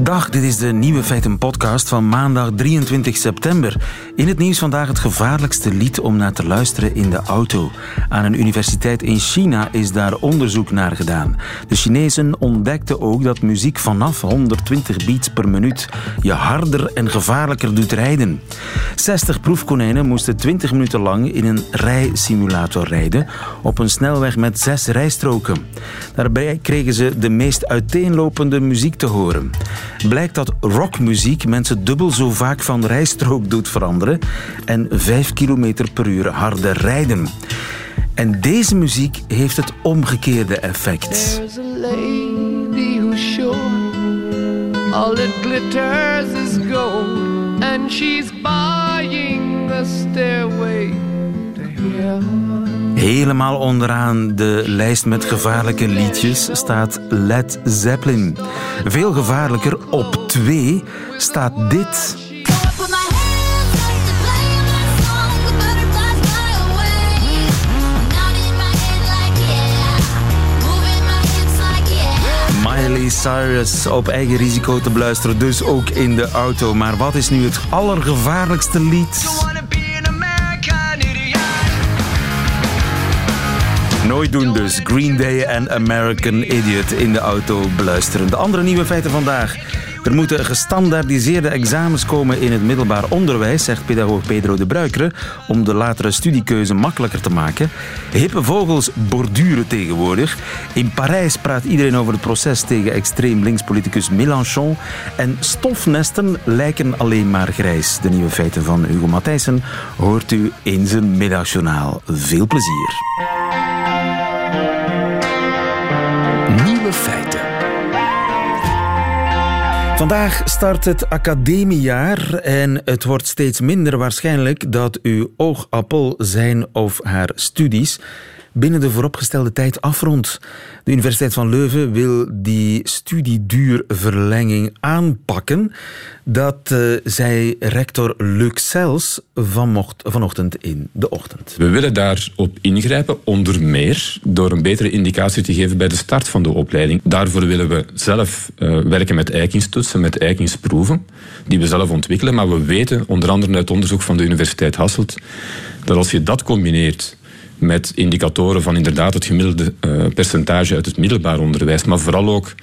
Dag, dit is de Nieuwe Feiten podcast van maandag 23 september. In het nieuws vandaag het gevaarlijkste lied om naar te luisteren in de auto. Aan een universiteit in China is daar onderzoek naar gedaan. De Chinezen ontdekten ook dat muziek vanaf 120 beats per minuut je harder en gevaarlijker doet rijden. 60 proefkonijnen moesten 20 minuten lang in een rijsimulator rijden op een snelweg met zes rijstroken. Daarbij kregen ze de meest uiteenlopende muziek te horen blijkt dat rockmuziek mensen dubbel zo vaak van rijstrook doet veranderen en 5 km per uur harder rijden. En deze muziek heeft het omgekeerde effect. All is gold, and she's buying a stairway. Helemaal onderaan de lijst met gevaarlijke liedjes staat Led Zeppelin. Veel gevaarlijker, op twee, staat dit. Miley Cyrus op eigen risico te beluisteren, dus ook in de auto. Maar wat is nu het allergevaarlijkste lied? Nooit doen dus. Green Day en American Idiot in de auto beluisteren. De andere nieuwe feiten vandaag. Er moeten gestandaardiseerde examens komen in het middelbaar onderwijs, zegt pedagoog Pedro de Bruikere, om de latere studiekeuze makkelijker te maken. Hippe vogels borduren tegenwoordig. In Parijs praat iedereen over het proces tegen extreem linkspoliticus Mélenchon. En stofnesten lijken alleen maar grijs. De nieuwe feiten van Hugo Matthijssen hoort u in zijn middagjournaal. Veel plezier. Feiten. Vandaag start het academiejaar en het wordt steeds minder waarschijnlijk dat uw oogappel zijn of haar studies binnen de vooropgestelde tijd afrondt. De Universiteit van Leuven wil die studieduurverlenging aanpakken. Dat uh, zei rector Luc Sels vanochtend in de ochtend. We willen daarop ingrijpen, onder meer door een betere indicatie te geven bij de start van de opleiding. Daarvoor willen we zelf uh, werken met eikingstoetsen, met eikingsproeven, die we zelf ontwikkelen. Maar we weten, onder andere uit onderzoek van de Universiteit Hasselt, dat als je dat combineert met indicatoren van inderdaad het gemiddelde uh, percentage uit het middelbaar onderwijs, maar vooral ook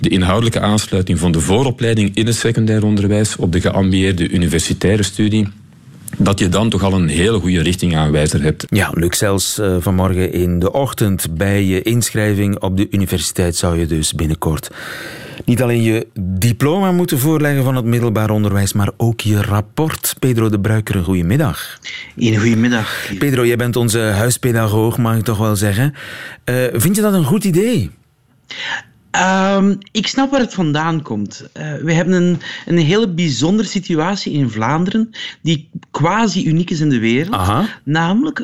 de inhoudelijke aansluiting van de vooropleiding in het secundair onderwijs op de geambieerde universitaire studie dat je dan toch al een hele goede richtingaanwijzer hebt. Ja, Luc, zelfs uh, vanmorgen in de ochtend bij je inschrijving op de universiteit zou je dus binnenkort niet alleen je diploma moeten voorleggen van het middelbaar onderwijs, maar ook je rapport. Pedro de Bruiker, een goedemiddag. Een goedemiddag. Pedro, jij bent onze huispedagoog, mag ik toch wel zeggen. Uh, vind je dat een goed idee? Um, ik snap waar het vandaan komt. Uh, we hebben een, een hele bijzondere situatie in Vlaanderen, die quasi uniek is in de wereld. Aha. Namelijk,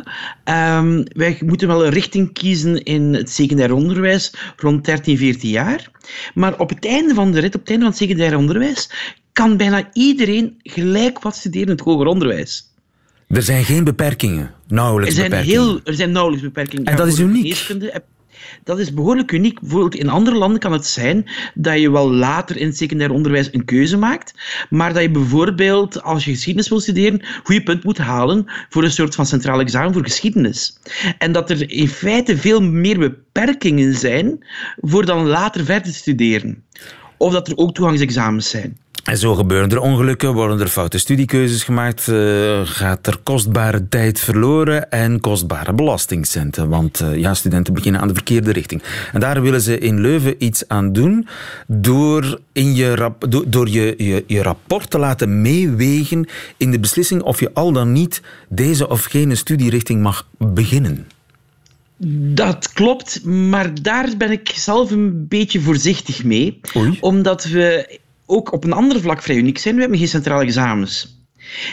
um, wij moeten wel een richting kiezen in het secundair onderwijs rond 13, 14 jaar. Maar op het einde van de rit, op het einde van het secundair onderwijs, kan bijna iedereen gelijk wat studeren in het hoger onderwijs. Er zijn geen beperkingen, nauwelijks er zijn beperkingen. Heel, er zijn nauwelijks beperkingen. En dat is uniek. Dat is behoorlijk uniek. Bijvoorbeeld in andere landen kan het zijn dat je wel later in het secundair onderwijs een keuze maakt, maar dat je bijvoorbeeld, als je geschiedenis wil studeren, goede punt moet halen voor een soort van centraal examen voor geschiedenis. En dat er in feite veel meer beperkingen zijn voor dan later verder te studeren. Of dat er ook toegangsexamens zijn. En zo gebeuren er ongelukken, worden er foute studiekeuzes gemaakt, uh, gaat er kostbare tijd verloren en kostbare belastingcenten. Want uh, ja, studenten beginnen aan de verkeerde richting. En daar willen ze in Leuven iets aan doen door, in je, rap, door, door je, je, je rapport te laten meewegen in de beslissing of je al dan niet deze of gene studierichting mag beginnen. Dat klopt, maar daar ben ik zelf een beetje voorzichtig mee. Oei. Omdat we ook op een ander vlak vrij uniek zijn. We hebben geen centrale examens.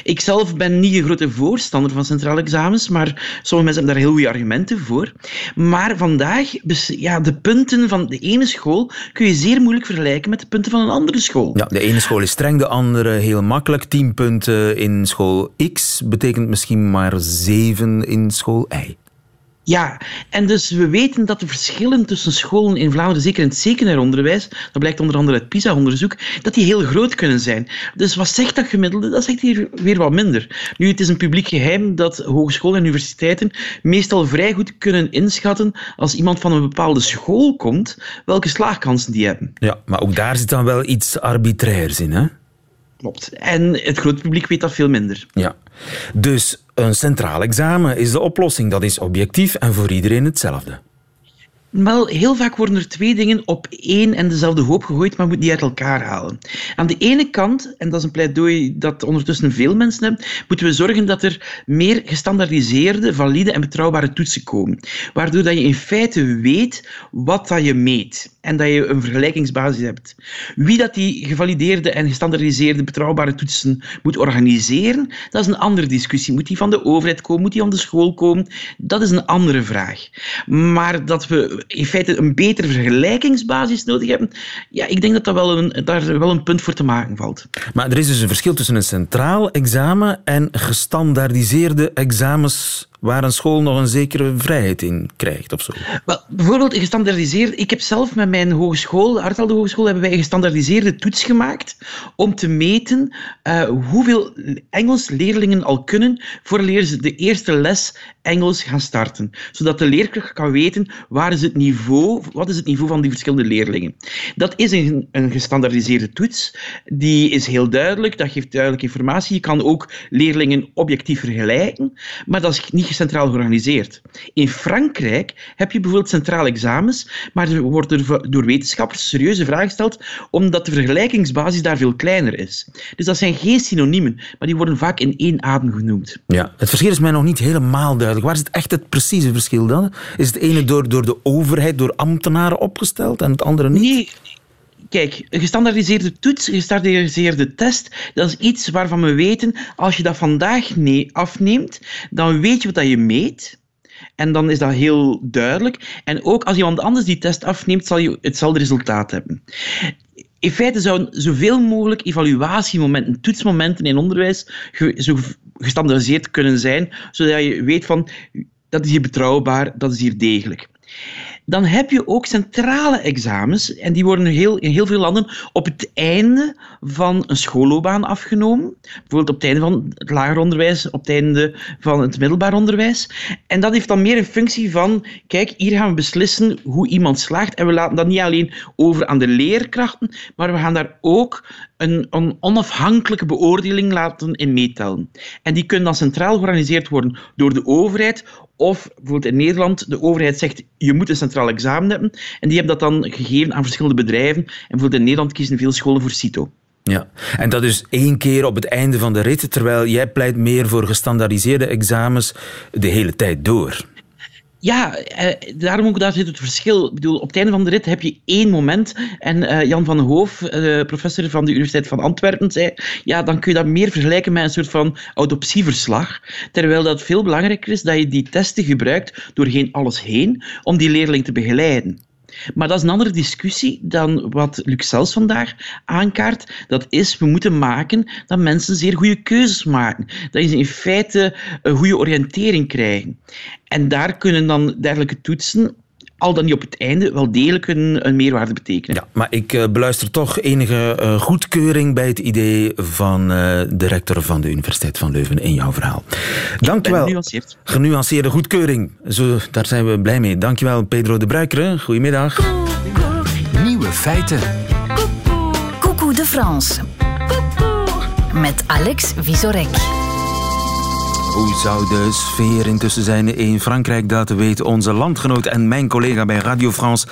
Ik zelf ben niet een grote voorstander van centrale examens, maar sommige mensen hebben daar heel goede argumenten voor. Maar vandaag, ja, de punten van de ene school kun je zeer moeilijk vergelijken met de punten van een andere school. Ja, de ene school is streng, de andere heel makkelijk. 10 punten in school X betekent misschien maar 7 in school Y. Ja, en dus we weten dat de verschillen tussen scholen in Vlaanderen, zeker in het secundair onderwijs, dat blijkt onder andere uit PISA-onderzoek, dat die heel groot kunnen zijn. Dus wat zegt dat gemiddelde? Dat zegt hier weer wat minder. Nu, het is een publiek geheim dat hogescholen en universiteiten meestal vrij goed kunnen inschatten als iemand van een bepaalde school komt, welke slaagkansen die hebben. Ja, maar ook daar zit dan wel iets arbitrairs in, hè? Klopt. En het grote publiek weet dat veel minder. Ja. Dus een centraal examen is de oplossing. Dat is objectief en voor iedereen hetzelfde. Wel, heel vaak worden er twee dingen op één en dezelfde hoop gegooid, maar moet die uit elkaar halen. Aan de ene kant, en dat is een pleidooi dat ondertussen veel mensen hebben, moeten we zorgen dat er meer gestandaardiseerde, valide en betrouwbare toetsen komen. Waardoor dat je in feite weet wat dat je meet en dat je een vergelijkingsbasis hebt. Wie dat die gevalideerde en gestandaardiseerde betrouwbare toetsen moet organiseren, dat is een andere discussie. Moet die van de overheid komen? Moet die van de school komen? Dat is een andere vraag. Maar dat we in feite een betere vergelijkingsbasis nodig hebben, ja, ik denk dat, dat wel een, daar wel een punt voor te maken valt. Maar er is dus een verschil tussen een centraal examen en gestandaardiseerde examens waar een school nog een zekere vrijheid in krijgt of zo? Wel, bijvoorbeeld gestandaardiseerd. Ik heb zelf met mijn hogeschool, Artelde Hogeschool, hebben wij een gestandaardiseerde toets gemaakt om te meten uh, hoeveel Engels leerlingen al kunnen voordat ze de eerste les Engels gaan starten. Zodat de leerkracht kan weten waar is het niveau, wat is het niveau van die verschillende leerlingen. Dat is een, een gestandaardiseerde toets. Die is heel duidelijk, dat geeft duidelijke informatie. Je kan ook leerlingen objectief vergelijken, maar dat is niet centraal georganiseerd. In Frankrijk heb je bijvoorbeeld centrale examens, maar er wordt er door wetenschappers serieuze vragen gesteld omdat de vergelijkingsbasis daar veel kleiner is. Dus dat zijn geen synoniemen, maar die worden vaak in één adem genoemd. Ja, het verschil is mij nog niet helemaal duidelijk. Waar is het echt het precieze verschil dan? Is het ene door, door de overheid, door ambtenaren opgesteld en het andere niet? Nee, Kijk, een gestandaardiseerde toets, een gestandaardiseerde test, dat is iets waarvan we weten, als je dat vandaag nee, afneemt, dan weet je wat je meet. En dan is dat heel duidelijk. En ook als iemand anders die test afneemt, zal je hetzelfde resultaat hebben. In feite zouden zoveel mogelijk evaluatiemomenten, toetsmomenten in onderwijs zo gestandaardiseerd kunnen zijn, zodat je weet van dat is hier betrouwbaar, dat is hier degelijk. Dan heb je ook centrale examens, en die worden heel, in heel veel landen op het einde van een schoolloopbaan afgenomen. Bijvoorbeeld op het einde van het lager onderwijs, op het einde van het middelbaar onderwijs. En dat heeft dan meer een functie van, kijk, hier gaan we beslissen hoe iemand slaagt. En we laten dat niet alleen over aan de leerkrachten, maar we gaan daar ook een, een onafhankelijke beoordeling laten in meetellen. En die kunnen dan centraal georganiseerd worden door de overheid of bijvoorbeeld in Nederland, de overheid zegt je moet een centraal examen hebben. En die hebben dat dan gegeven aan verschillende bedrijven. En bijvoorbeeld in Nederland kiezen veel scholen voor CITO. Ja, en dat is één keer op het einde van de rit, terwijl jij pleit meer voor gestandaardiseerde examens de hele tijd door. Ja, eh, daarom ook daar zit het verschil. Ik bedoel, op het einde van de rit heb je één moment. En uh, Jan van Hoof, uh, professor van de Universiteit van Antwerpen, zei: Ja, dan kun je dat meer vergelijken met een soort van autopsieverslag. Terwijl dat veel belangrijker is dat je die testen gebruikt door geen alles heen om die leerling te begeleiden. Maar dat is een andere discussie dan wat Luc Sels vandaag aankaart. Dat is, we moeten maken dat mensen zeer goede keuzes maken. Dat ze in feite een goede oriëntering krijgen. En daar kunnen dan dergelijke toetsen al dan niet op het einde, wel degelijk een, een meerwaarde betekenen. Ja, maar ik uh, beluister toch enige uh, goedkeuring bij het idee van uh, de rector van de Universiteit van Leuven in jouw verhaal. Dankjewel. Genuanceerd. Genuanceerde goedkeuring. Zo, daar zijn we blij mee. Dankjewel, Pedro de Bruikere. Goedemiddag. Nieuwe feiten. Coucou de France. Met Alex Visorek. Hoe zou de sfeer intussen zijn in Frankrijk? Dat weet onze landgenoot en mijn collega bij Radio France,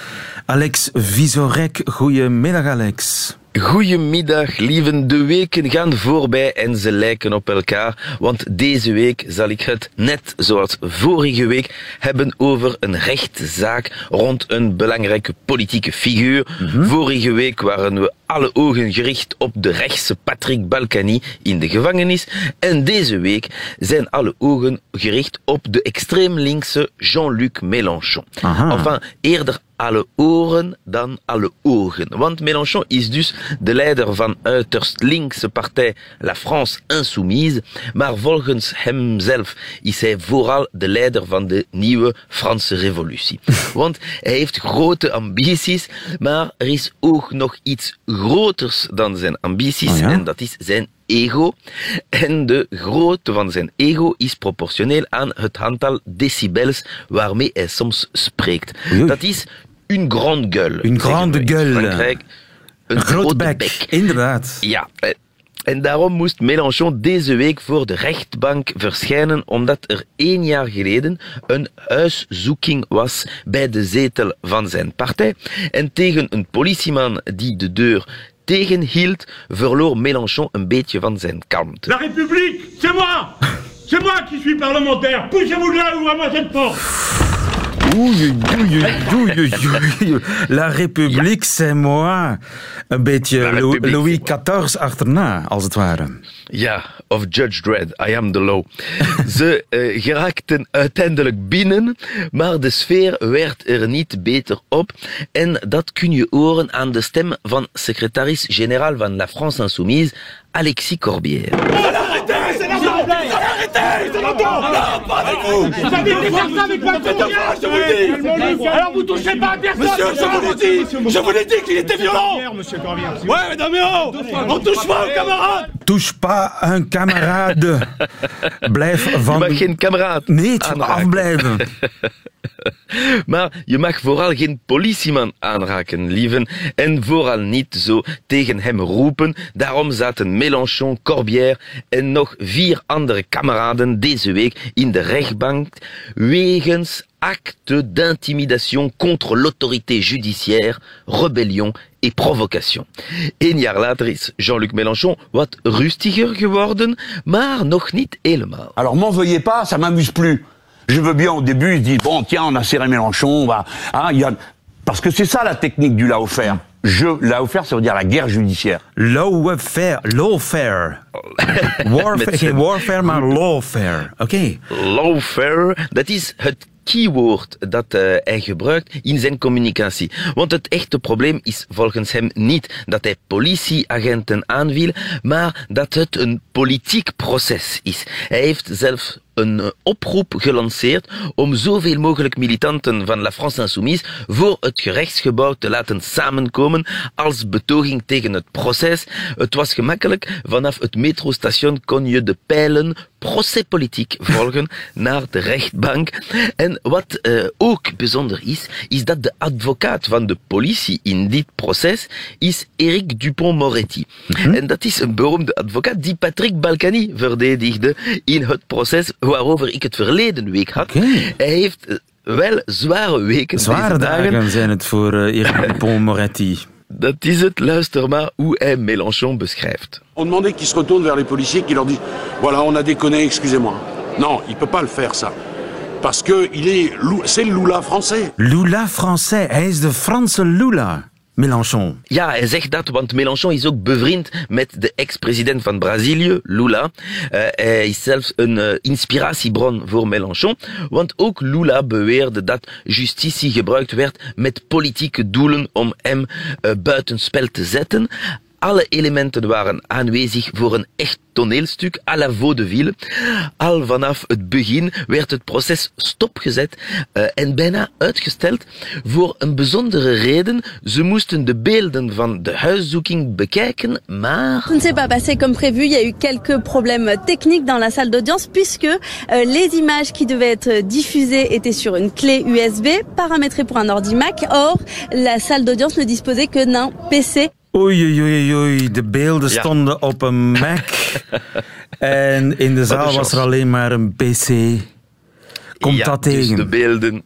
Alex Visorek. Goedemiddag, Alex. Goedemiddag, lieven. De weken gaan voorbij en ze lijken op elkaar. Want deze week zal ik het net zoals vorige week hebben over een rechtszaak rond een belangrijke politieke figuur. Vorige week waren we alle ogen gericht op de rechtse Patrick Balkany in de gevangenis. En deze week zijn alle ogen gericht op de extreem linkse Jean-Luc Mélenchon. Aha. Enfin, eerder alle oren dan alle ogen. Want Mélenchon is dus de leider van uiterst linkse partij La France Insoumise, maar volgens hemzelf is hij vooral de leider van de nieuwe Franse revolutie. Want hij heeft grote ambities, maar er is ook nog iets groters dan zijn ambities Oh ja? en dat is zijn ego. En de grootte van zijn ego is proportioneel aan het aantal decibels waarmee hij soms spreekt. Dat is une grande gueule. Une grande gueule. Frankrijk. Een, Een grote bek, bek. inderdaad. Ja. eh, En daarom moest Mélenchon deze week voor de rechtbank verschijnen, omdat er één jaar geleden een huiszoeking was bij de zetel van zijn partij. En tegen een politieman die de deur tegenhield, verloor Mélenchon een beetje van zijn kalmte. La République, c'est moi C'est moi qui suis parlementaire Poussez-vous de là, ouvrez-moi cette porte La République, c'est moi. Een beetje Louis. XIV achterna, als het ware. Ja, of Judge Dredd, I am the law. Ze eh, geraakten uiteindelijk binnen, maar de sfeer werd er niet beter op. En dat kun je horen aan de stem van secretaris-generaal van La France Insoumise, Alexis Corbière. Vous avez fait faire ça avec ma je vous dis Alors vous touchez pas à personne Monsieur, je vous l'ai dit Je vous l'ai dit qu'il était violent Monsieur Corbière Ouais, non mais oh On touche pas aux camarades Touche pas un camarade. Blijf Je van... mag geen kameraad aanraken. afblijven. Maar je mag vooral geen politieman aanraken, lieven. En vooral niet zo tegen hem roepen. Daarom zaten Mélenchon, Corbière en nog vier andere kameraden deze week in de rechtbank wegens acte d'intimidation contre l'autorité judiciaire, rébellion et provocation. Een jaar Jean-Luc Mélenchon wat rustiger geworden, maar nog niet helemaal. Alors m'en veuillez pas, ça m'amuse plus. Je veux bien au début, je dis bon tiens on a serré Mélenchon, on va, hein, y a... parce que c'est ça la technique du lawfare. Je, lawfare ça veut dire la guerre judiciaire. Lawfare. Lawfare. Warfare, geen warfare, maar lawfare. Oké. lawfare, dat is het keyword dat eh, hij gebruikt in zijn communicatie. Want het echte probleem is volgens hem niet dat hij politieagenten aanviel, maar dat het een politiek proces is. Hij heeft zelf een eh, oproep gelanceerd om zoveel mogelijk militanten van La France Insoumise voor het gerechtsgebouw te laten samenkomen als betoging tegen het proces. Het was gemakkelijk. Vanaf het metrostation kon je de pijlen procespolitiek volgen naar de rechtbank. En wat eh, ook bijzonder is, is dat de advocaat van de politie in dit proces is Eric Dupont-Moretti. En dat is een beroemde advocaat die Patrick Balkany verdedigde in het proces waarover ik het verleden week had. Oké. Hij heeft eh, wel zware weken Zware deze dagen. dagen zijn het voor uh, Eric Dupont-Moretti. Dat is het, luister maar hoe hij Mélenchon beschrijft. On demandait qu'ils se retournent vers les policiers, qu'ils leur disent Voilà, on a déconné, excusez-moi. Non, il peut pas le faire, ça. Parce que il est, c'est le Lula français. Lula français. Hij is de Franse Lula. Mélenchon. Ja, hij zegt dat, want Mélenchon is ook bevriend met de ex-president van Brazilië, Lula. Eh, hij is zelfs een eh, inspiratiebron voor Mélenchon, want ook Lula beweerde dat justitie gebruikt werd met politieke doelen om hem eh, buitenspel te zetten. Alle elementen waren aanwezig voor een echt toneelstuk à la vaudeville. Al vanaf het begin werd het proces stopgezet eh, en bijna uitgesteld voor een bijzondere reden. Ze moesten de beelden van de huiszoeking bekijken, maar... Ne s'est pas comme prévu. Il y a eu quelques problèmes techniques dans la salle d'audience puisque euh, les images qui devaient être diffusées étaient sur une clé USB paramétrée pour un ordi Mac. Or, la salle d'audience ne disposait que d'un PC. Oei, oei, oei, oei. De beelden Ja. stonden op een Mac. en in de zaal was er alleen maar een PC. Komt Ja, dat dus tegen? de beelden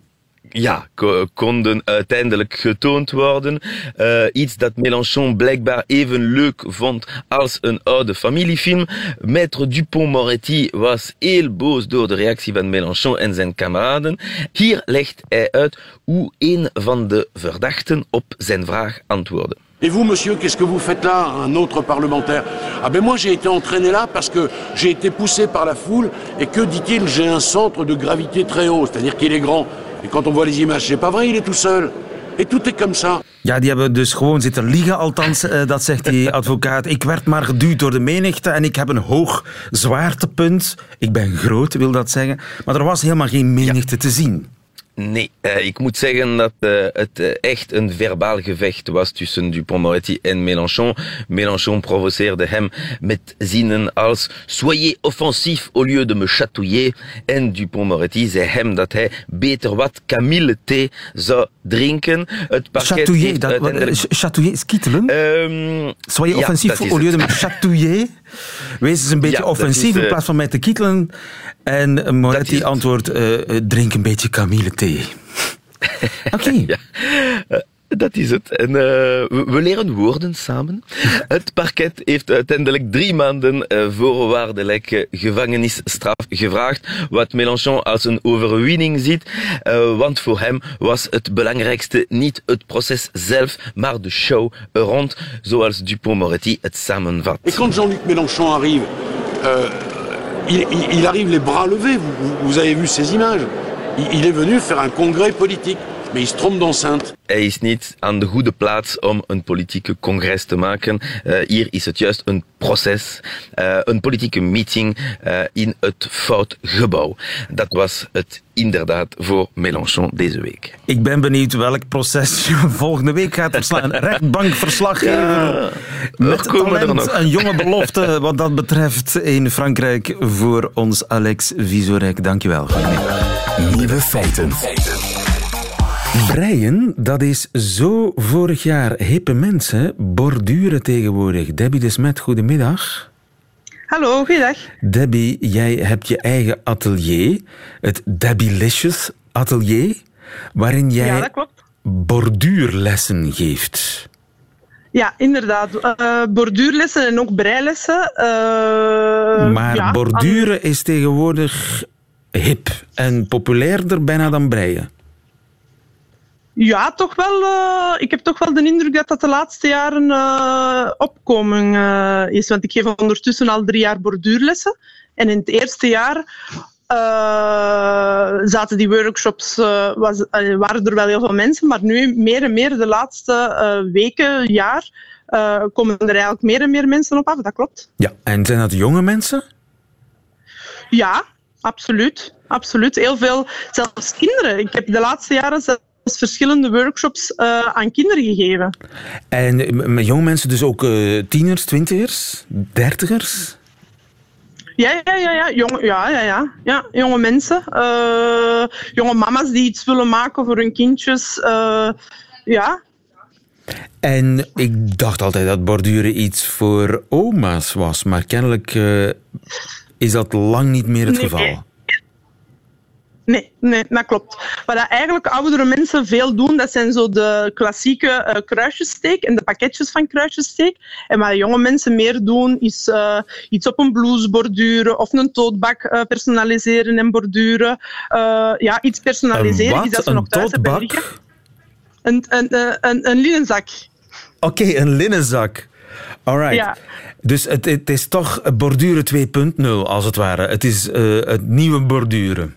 ja, konden uiteindelijk getoond worden. Uh, iets dat Mélenchon blijkbaar even leuk vond als een oude familiefilm. Maître Dupont-Moretti was heel boos door de reactie van Mélenchon en zijn kameraden. Hier legt hij uit hoe een van de verdachten op zijn vraag antwoordde. Et vous, monsieur, qu'est-ce que vous faites là, un autre parlementaire Ah ben moi, j'ai été entraîné là parce que j'ai été poussé par la foule et que, dit-il, j'ai un centre de gravité très haut, c'est-à-dire qu'il est grand. Et quand on voit les images, c'est pas vrai, il est tout seul. Et tout est comme ça. Ja, die hebben dus gewoon zitten liegen, althans, uh, dat zegt die advocaat. Ik werd maar geduwd door de menigte en ik heb een hoog zwaartepunt. Ik ben groot, wil dat zeggen. Maar er was helemaal geen menigte ja. te zien. Nee, uh, ik moet zeggen dat uh, het uh, echt een verbaal gevecht was tussen Dupont-Moretti en Mélenchon. Mélenchon provoceerde hem met zinnen als Soyez offensif au lieu de me chatouiller. En Dupont-Moretti zei hem dat hij beter wat kamille-thee zou drinken. Het chatouiller, dat, uiteindelijk... chatouiller, skittelen? Um, Soyez ja, offensif au lieu de me chatouiller. Wees eens een beetje ja, offensief is, in plaats van mij te kietelen. En Moretti antwoordt, uh, drink een beetje kamille-thee. Oké. Okay. ja. Dat is het. En uh, we leren woorden samen. Het parket heeft uiteindelijk drie maanden uh, voorwaardelijke gevangenisstraf gevraagd, wat Mélenchon als een overwinning ziet. Uh, want voor hem was het belangrijkste niet het proces zelf, maar de show rond, zoals Dupont-Moretti het samenvat. Et quand Jean-Luc Mélenchon arrive, euh, il, il, il, arrive les bras levés, vous, vous avez vu ces images. Il, il est venu faire un congrès politique. Maar hij trompt d'enceinte. Hij is niet aan de goede plaats om een politieke congres te maken. Uh, hier is het juist een proces, uh, een politieke meeting uh, in het fout gebouw. Dat was het inderdaad voor Mélenchon deze week. Ik ben benieuwd welk proces je volgende week gaat verslaan. Rechtbankverslaggever ja, met talent, een jonge belofte wat dat betreft in Frankrijk voor ons Alex Visorek. Dankjewel. Nieuwe feiten. Breien, dat is zo vorig jaar. Hippe mensen borduren tegenwoordig. Debbie de Smet, goedemiddag. Hallo, goeiedag. Debbie, jij hebt je eigen atelier, het Debbylicious Atelier, waarin jij ja, borduurlessen geeft. Ja, inderdaad. Uh, borduurlessen en ook breilessen. Uh, maar ja, borduren is tegenwoordig hip en populairder bijna dan breien. Ja, toch wel. Uh, ik heb toch wel de indruk dat dat de laatste jaren uh, opkoming uh, is. Want ik geef ondertussen al drie jaar borduurlessen. En in het eerste jaar zaten die workshops, was, waren er wel heel veel mensen. Maar nu meer en meer de laatste weken, jaar, komen er eigenlijk meer en meer mensen op af. Dat klopt. Ja, en zijn dat jonge mensen? Ja, absoluut. Absoluut. Heel veel, zelfs kinderen. Ik heb de laatste jaren verschillende workshops uh, aan kinderen gegeven. En met jonge mensen dus ook uh, tieners, twintigers, dertigers? Ja, ja, ja, ja. Jong, ja, ja, ja. ja jonge mensen. Uh, jonge mama's die iets willen maken voor hun kindjes. ja. En ik dacht altijd dat borduren iets voor oma's was, maar kennelijk is dat lang niet meer het geval. Nee, nee, dat klopt. Wat eigenlijk oudere mensen veel doen, dat zijn zo de klassieke uh, kruisjessteek en de pakketjes van kruisjessteek. En wat jonge mensen meer doen, is uh, iets op een blouse borduren of een tootbak uh, personaliseren en borduren. ja, iets personaliseren een is dat ze nog thuis hebben liggen. Een, een, een, een linnenzak. Oké, okay, een linnenzak. Alright. Ja. Dus het, het, is toch borduren 2.0 als het ware. Het is het nieuwe borduren.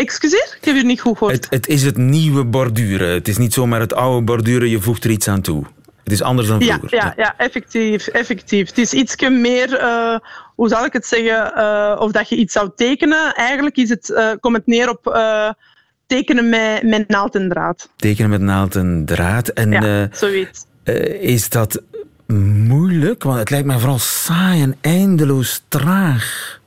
Excuseer, ik heb je niet goed gehoord. Het, het, is het nieuwe borduren. Het is niet zomaar het oude borduren, je voegt er iets aan toe. Het is anders dan vroeger. Ja, ja, ja effectief, effectief. Het is iets meer, uh, hoe zal ik het zeggen, uh, of dat je iets zou tekenen. Eigenlijk is het, uh, komt het neer op tekenen met, met naald en draad. Tekenen met naald en draad. En, ja, zoiets. is dat moeilijk? Want het lijkt mij vooral saai en eindeloos traag.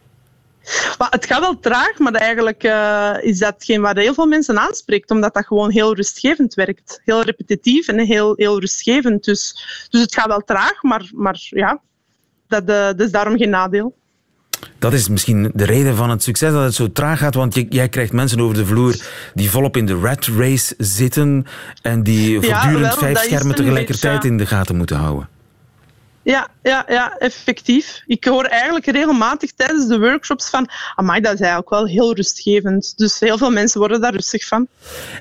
Maar het gaat wel traag, maar eigenlijk uh, is datgene waar heel veel mensen aanspreekt, omdat dat gewoon heel rustgevend werkt. Heel repetitief en heel, heel rustgevend. Dus, dus het gaat wel traag, maar, maar ja, dat, uh, dat is daarom geen nadeel. Dat is misschien de reden van het succes dat het zo traag gaat, want je, jij krijgt mensen over de vloer die volop in de rat race zitten en die Ja, voortdurend wel, vijf dat schermen tegelijkertijd beetje- in de gaten moeten houden. Ja, ja, ja, effectief. Ik hoor eigenlijk regelmatig tijdens de workshops van amai, dat is eigenlijk wel heel rustgevend. Dus heel veel mensen worden daar rustig van.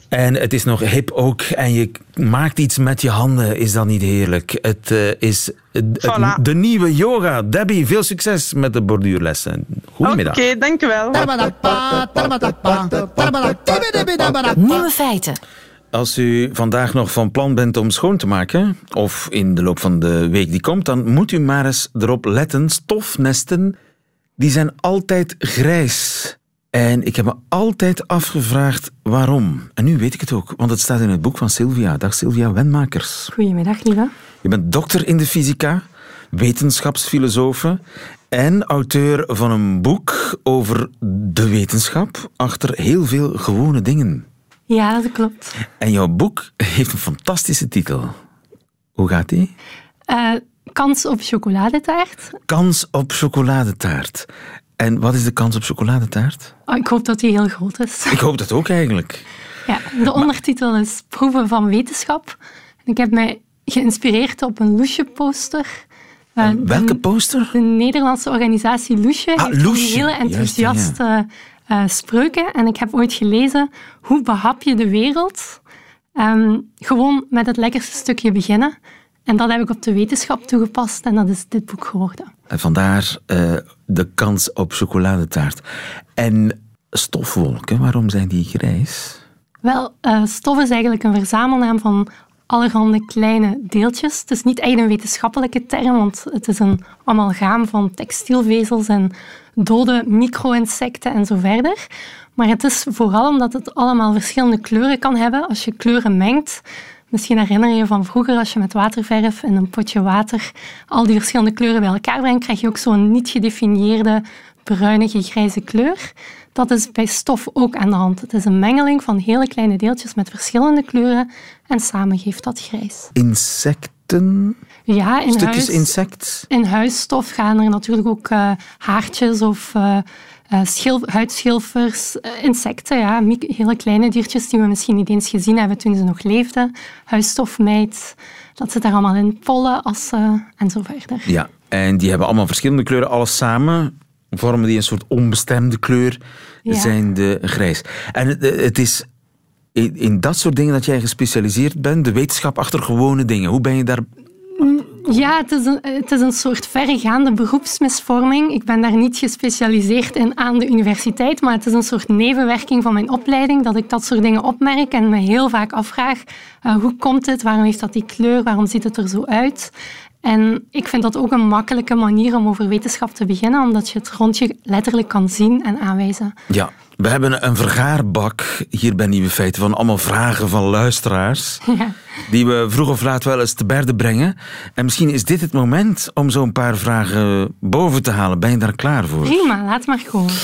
En het is nog hip ook en je maakt iets met je handen, is dat niet heerlijk? Het eh, is het- het- Voilà. de nieuwe yoga. Debbie, veel succes met de borduurlessen. Goedemiddag. Oké, dank u wel. Nieuwe feiten. Als u vandaag nog van plan bent om schoon te maken, of in de loop van de week die komt, dan moet u maar eens erop letten. Stofnesten, die zijn altijd grijs. En ik heb me altijd afgevraagd waarom. En nu weet ik het ook, want het staat in het boek van Sylvia. Dag Sylvia Wenmakers. Goedemiddag, lieve. Je bent dokter in de fysica, wetenschapsfilosofe en auteur van een boek over de wetenschap achter heel veel gewone dingen. Ja, dat klopt. En jouw boek heeft een fantastische titel. Hoe gaat die? Eh, kans op chocoladetaart. Kans op chocoladetaart. En wat is de kans op chocoladetaart? Oh, ik hoop dat die heel groot is. Ik hoop dat ook eigenlijk. Ja, de ondertitel is Proeven van wetenschap. En ik heb mij geïnspireerd op een Loesje-poster. Eh, Welke poster? De Nederlandse organisatie Loesje Ah, heeft Loesje. hele Juist, enthousiaste eh, spreuken. En ik heb ooit gelezen Hoe behap je de wereld? Ehm, gewoon met het lekkerste stukje beginnen. En dat heb ik op de wetenschap toegepast en dat is dit boek geworden. En vandaar eh, de kans op chocoladetaart. En stofwolken, waarom zijn die grijs? Wel, eh, stof is eigenlijk een verzamelnaam van allerhande kleine deeltjes. Het is niet echt een wetenschappelijke term, want het is een amalgaam van textielvezels en dode micro-insecten en zo verder. Maar het is vooral omdat het allemaal verschillende kleuren kan hebben. Als je kleuren mengt, misschien herinner je je van vroeger als je met waterverf in een potje water al die verschillende kleuren bij elkaar brengt, krijg je ook zo'n niet gedefinieerde bruinige grijze kleur. Dat is bij stof ook aan de hand. Het is een mengeling van hele kleine deeltjes met verschillende kleuren en samen geeft dat grijs. Insecten? Ja, in Stukjes huis, insect? in huisstof gaan er natuurlijk ook eh, haartjes of schil- huidschilfers, insecten, ja, hele kleine diertjes die we misschien niet eens gezien hebben toen ze nog leefden. Huisstofmijt, dat zit er allemaal in. Pollen, assen en zo verder. Ja, en die hebben allemaal verschillende kleuren. Alles samen vormen die een soort onbestemde kleur, Ja. zijn de grijs. En het, het is in, in dat soort dingen dat jij gespecialiseerd bent, de wetenschap achter gewone dingen. Hoe ben je daar... Ja, het is, een, het is een soort verregaande beroepsmisvorming. Ik ben daar niet gespecialiseerd in aan de universiteit, maar het is een soort nevenwerking van mijn opleiding dat ik dat soort dingen opmerk en me heel vaak afvraag eh, hoe komt het, waarom heeft dat die kleur, waarom ziet het er zo uit? En ik vind dat ook een makkelijke manier om over wetenschap te beginnen, omdat je het rond je letterlijk kan zien en aanwijzen. Ja, we hebben een vergaarbak hier bij Nieuwe Feiten van allemaal vragen van luisteraars. Ja. Die we vroeg of laat wel eens te berde brengen. En misschien is dit het moment om zo'n paar vragen boven te halen. Ben je daar klaar voor? Prima, laat maar komen.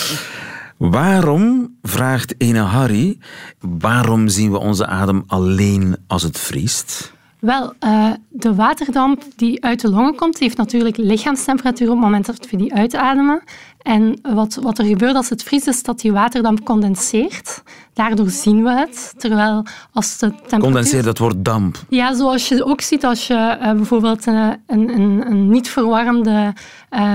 Waarom, vraagt ene Harry, waarom zien we onze adem alleen als het vriest? Wel, eh, de waterdamp die uit de longen komt, heeft natuurlijk lichaamstemperatuur op het moment dat we die uitademen. En wat, wat er gebeurt als het vriest, is dat die waterdamp condenseert. Daardoor zien we het. Terwijl als de temperatuur... Condenseer, dat wordt damp. Ja, zoals je ook ziet als je eh, bijvoorbeeld eh, een, een, een niet verwarmde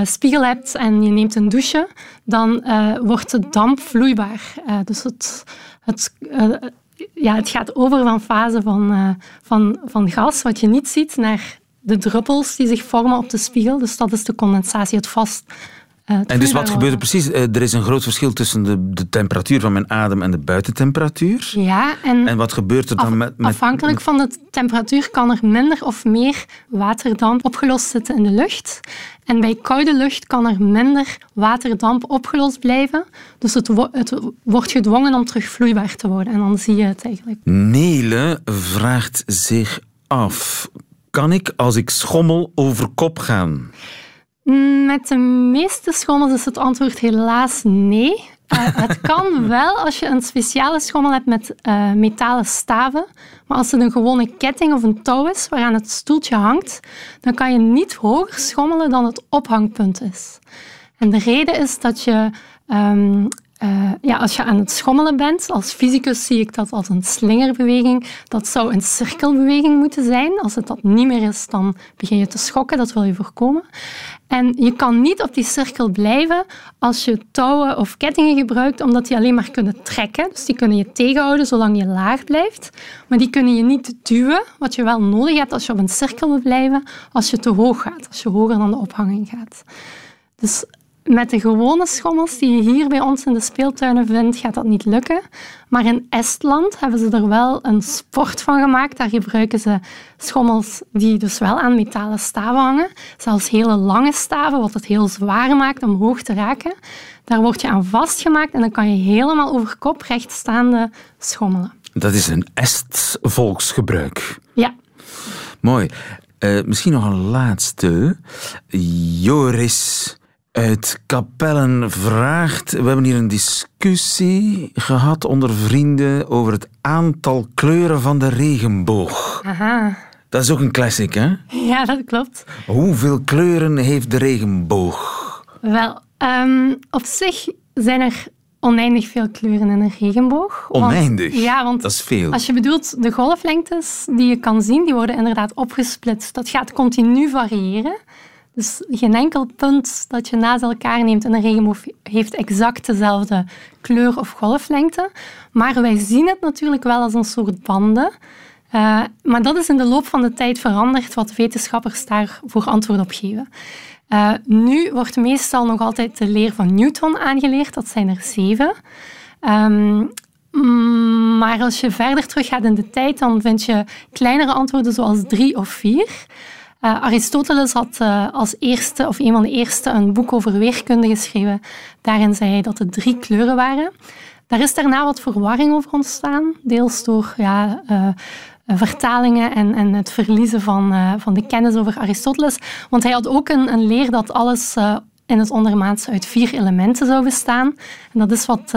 spiegel hebt en je neemt een douche, dan wordt de damp vloeibaar. Dus het, het, ja, het gaat over van fase van, eh, van, van gas, wat je niet ziet, naar de druppels die zich vormen op de spiegel. Dus dat is de condensatie, het vast. Eh, En dus wat gebeurt er precies? Eh, Er is een groot verschil tussen de, de temperatuur van mijn adem en de buitentemperatuur. Ja, en, En wat gebeurt er dan Af- met, met... Afhankelijk van de temperatuur kan er minder of meer waterdamp opgelost zitten in de lucht. En bij koude lucht kan er minder waterdamp opgelost blijven. Dus het, wo- het wordt gedwongen om terug vloeibaar te worden. En dan zie je het eigenlijk. Nele vraagt zich af. Kan ik als ik schommel over kop gaan? Met de meeste schommels is het antwoord helaas nee. Eh, het kan wel als je een speciale schommel hebt met eh, metalen staven. Maar als het een gewone ketting of een touw is waaraan het stoeltje hangt, dan kan je niet hoger schommelen dan het ophangpunt is. En de reden is dat je ehm, uh, ja, als je aan het schommelen bent, als fysicus zie ik dat als een slingerbeweging. Dat zou een cirkelbeweging moeten zijn. Als het dat niet meer is, dan begin je te schokken. Dat wil je voorkomen. En je kan niet op die cirkel blijven als je touwen of kettingen gebruikt, omdat die alleen maar kunnen trekken. Dus die kunnen je tegenhouden zolang je laag blijft. Maar die kunnen je niet duwen, wat je wel nodig hebt als je op een cirkel wil blijven, als je te hoog gaat, als je hoger dan de ophanging gaat. Dus met de gewone schommels die je hier bij ons in de speeltuinen vindt, gaat dat niet lukken. Maar in Estland hebben ze er wel een sport van gemaakt. Daar gebruiken ze schommels die dus wel aan metalen staven hangen. Zelfs hele lange staven, wat het heel zwaar maakt om hoog te raken. Daar word je aan vastgemaakt en dan kan je helemaal over kop rechtstaande schommelen. Dat is een Est-volksgebruik. Ja. Mooi. Uh, misschien nog een laatste. Joris uit Kapellen vraagt. We hebben hier een discussie gehad onder vrienden over het aantal kleuren van de regenboog. Aha. Dat is ook een classic, hè? Ja, dat klopt. Hoeveel kleuren heeft de regenboog? Wel, um, op zich zijn er oneindig veel kleuren in een regenboog. Oneindig? ja, want dat is veel. Als je bedoelt de golflengtes die je kan zien, die worden inderdaad opgesplitst. Dat gaat continu variëren. Dus geen enkel punt dat je naast elkaar neemt in een regenboog heeft exact dezelfde kleur of golflengte. Maar wij zien het natuurlijk wel als een soort banden. Uh, maar dat is in de loop van de tijd veranderd wat wetenschappers daarvoor antwoord op geven. Uh, nu wordt meestal nog altijd de leer van Newton aangeleerd, dat zijn er zeven. Um, maar als je verder teruggaat in de tijd, dan vind je kleinere antwoorden zoals drie of vier. Uh, Aristoteles had uh, als eerste, of een van de eerste, een boek over weerkunde geschreven. Daarin zei hij dat het drie kleuren waren. Daar is daarna wat verwarring over ontstaan, deels door ja, uh, vertalingen en, en het verliezen van, van de kennis over Aristoteles. Want hij had ook een, een leer dat alles in het ondermaats uit vier elementen zou bestaan. En dat is wat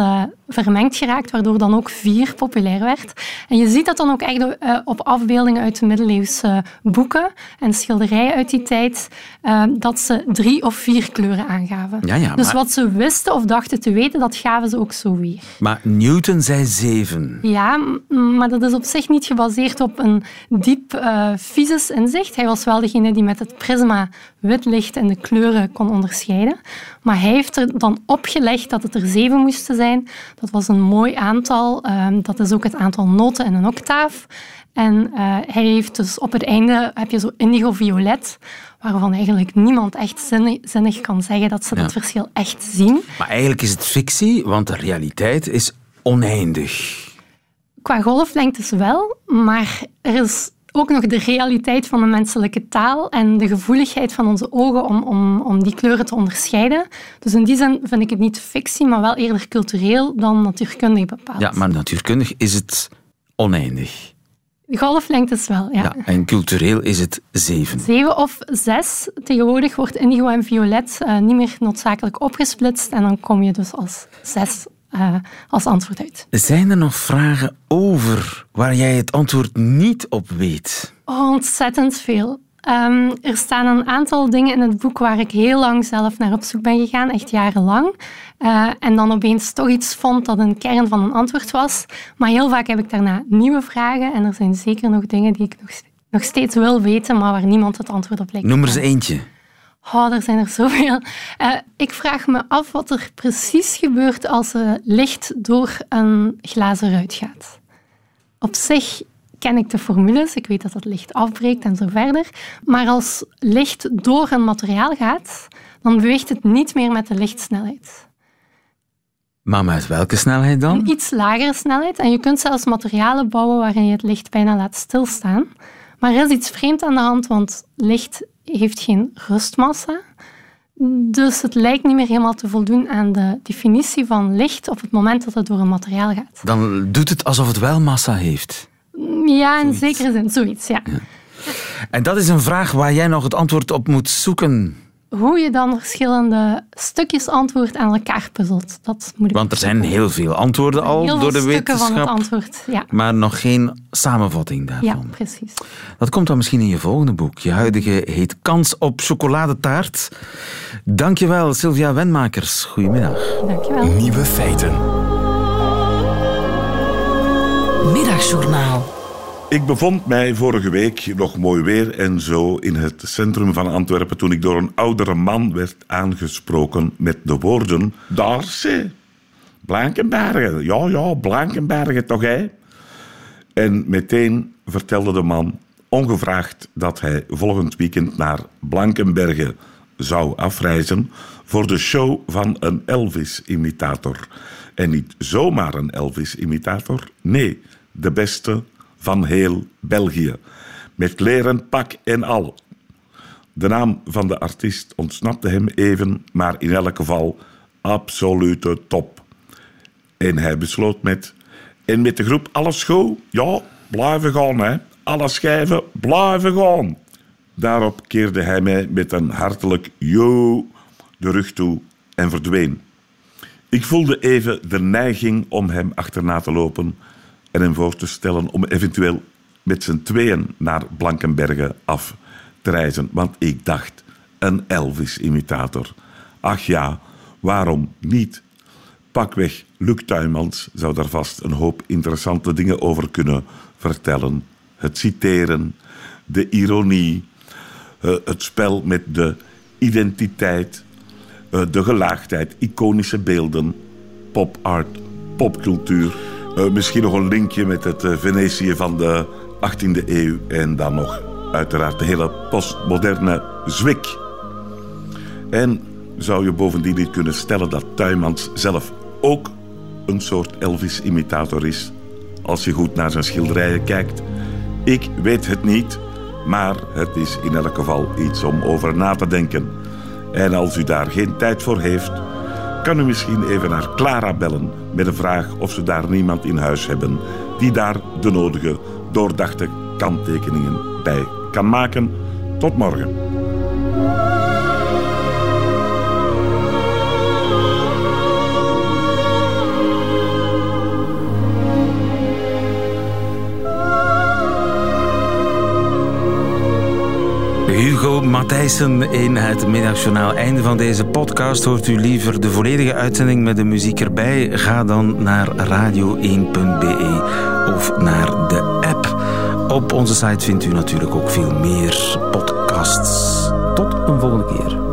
vermengd geraakt, waardoor dan ook vier populair werd. En je ziet dat dan ook echt uh, op afbeeldingen uit de middeleeuwse boeken en schilderijen uit die tijd, uh, dat ze drie of vier kleuren aangaven. Ja, ja, dus wat ze wisten of dachten te weten, dat gaven ze ook zo weer. Maar Newton zei zeven. Ja, maar dat is op zich niet gebaseerd op een diep fysisch inzicht. Hij was wel degene die met het prisma wit licht en de kleuren kon onderscheiden. Maar hij heeft er dan opgelegd dat het er zeven moesten zijn. Dat was een mooi aantal. Ehm, dat is ook het aantal noten in een octaaf. En uh, hij heeft dus op het einde heb je zo indigo-violet, waarvan eigenlijk niemand echt zinnig, zinnig kan zeggen dat ze ja. dat verschil echt zien. Maar eigenlijk is het fictie, want de realiteit is oneindig. Qua golflengtes wel, maar er is ook nog de realiteit van de menselijke taal en de gevoeligheid van onze ogen om, om, om die kleuren te onderscheiden. Dus in die zin vind ik het niet fictie, maar wel eerder cultureel dan natuurkundig bepaald. Ja, maar natuurkundig is het oneindig. De golflengte is wel, ja. ja. En cultureel is het zeven. Zeven of zes. Tegenwoordig wordt indigo en violet uh, niet meer noodzakelijk opgesplitst en dan kom je dus als zes uh, als antwoord uit. Zijn er nog vragen over waar jij het antwoord niet op weet? Ontzettend veel. Um, er staan een aantal dingen in het boek waar ik heel lang zelf naar op zoek ben gegaan, echt jarenlang. Uh, en dan opeens toch iets vond dat een kern van een antwoord was. Maar heel vaak heb ik daarna nieuwe vragen en er zijn zeker nog dingen die ik nog, nog steeds wil weten, maar waar niemand het antwoord op lijkt. Noem er eens eentje. Oh, er zijn er zoveel. Uh, ik vraag me af wat er precies gebeurt als er licht door een glazen ruit gaat. Op zich ken ik de formules, ik weet dat het licht afbreekt en zo verder. Maar als licht door een materiaal gaat, dan beweegt het niet meer met de lichtsnelheid. Maar met welke snelheid dan? Een iets lagere snelheid. En je kunt zelfs materialen bouwen waarin je het licht bijna laat stilstaan. Maar er is iets vreemd aan de hand, want licht heeft geen rustmassa. Dus het lijkt niet meer helemaal te voldoen aan de definitie van licht op het moment dat het door een materiaal gaat. Dan doet het alsof het wel massa heeft. Ja, in zekere zin, zoiets, ja. ja. En dat is een vraag waar jij nog het antwoord op moet zoeken. Hoe je dan verschillende stukjes antwoord aan elkaar puzzelt. Dat moet ik Want er zijn heel veel antwoorden al heel door veel de stukken van het wetenschap, antwoord. Ja. maar nog geen samenvatting daarvan. ja, precies. Dat komt dan misschien in je volgende boek. Je huidige heet Kans op chocoladetaart. Dankjewel, Sylvia Wenmakers. Goedemiddag. Dankjewel. Nieuwe feiten. Middagjournaal. Ik bevond mij vorige week, nog mooi weer en zo, in het centrum van Antwerpen toen ik door een oudere man werd aangesproken met de woorden: Daar ze, Blankenbergen. Ja, ja, Blankenbergen toch, hè? En meteen vertelde de man, ongevraagd, dat hij volgend weekend naar Blankenbergen zou afreizen voor de show van een Elvis-imitator. En niet zomaar een Elvis-imitator, nee, de beste van heel België. Met leren pak en al. De naam van de artiest ontsnapte hem even, maar in elk geval absolute top. En hij besloot met... En met de groep alles goed? Ja, blijven gaan, hè. Alle schijven, blijven gaan. Daarop keerde hij mij met een hartelijk yo de rug toe en verdween. Ik voelde even de neiging om hem achterna te lopen en hem voor te stellen om eventueel met z'n tweeën naar Blankenbergen af te reizen. Want ik dacht, een Elvis-imitator. Ach ja, waarom niet? Pakweg, Luc Tuymans zou daar vast een hoop interessante dingen over kunnen vertellen. Het citeren, de ironie, eh, het spel met de identiteit, eh, de gelaagdheid, iconische beelden, pop-art, popcultuur. Eh, misschien nog een linkje met het eh, Venetië van de 18e eeuw en dan nog uiteraard de hele postmoderne zwik. En zou je bovendien niet kunnen stellen dat Tuymans zelf ook een soort Elvis-imitator is? Als je goed naar zijn schilderijen kijkt. Ik weet het niet, maar het is in elk geval iets om over na te denken. En als u daar geen tijd voor heeft, kan u misschien even naar Clara bellen met een vraag of ze daar niemand in huis hebben die daar de nodige doordachte kanttekeningen bij kan maken. Tot morgen. Hugo Matthijssen in het middagjournaal. Einde van deze podcast. Hoort u liever de volledige uitzending met de muziek erbij? Ga dan naar radio1.be of naar de app. Op onze site vindt u natuurlijk ook veel meer podcasts. Tot een volgende keer.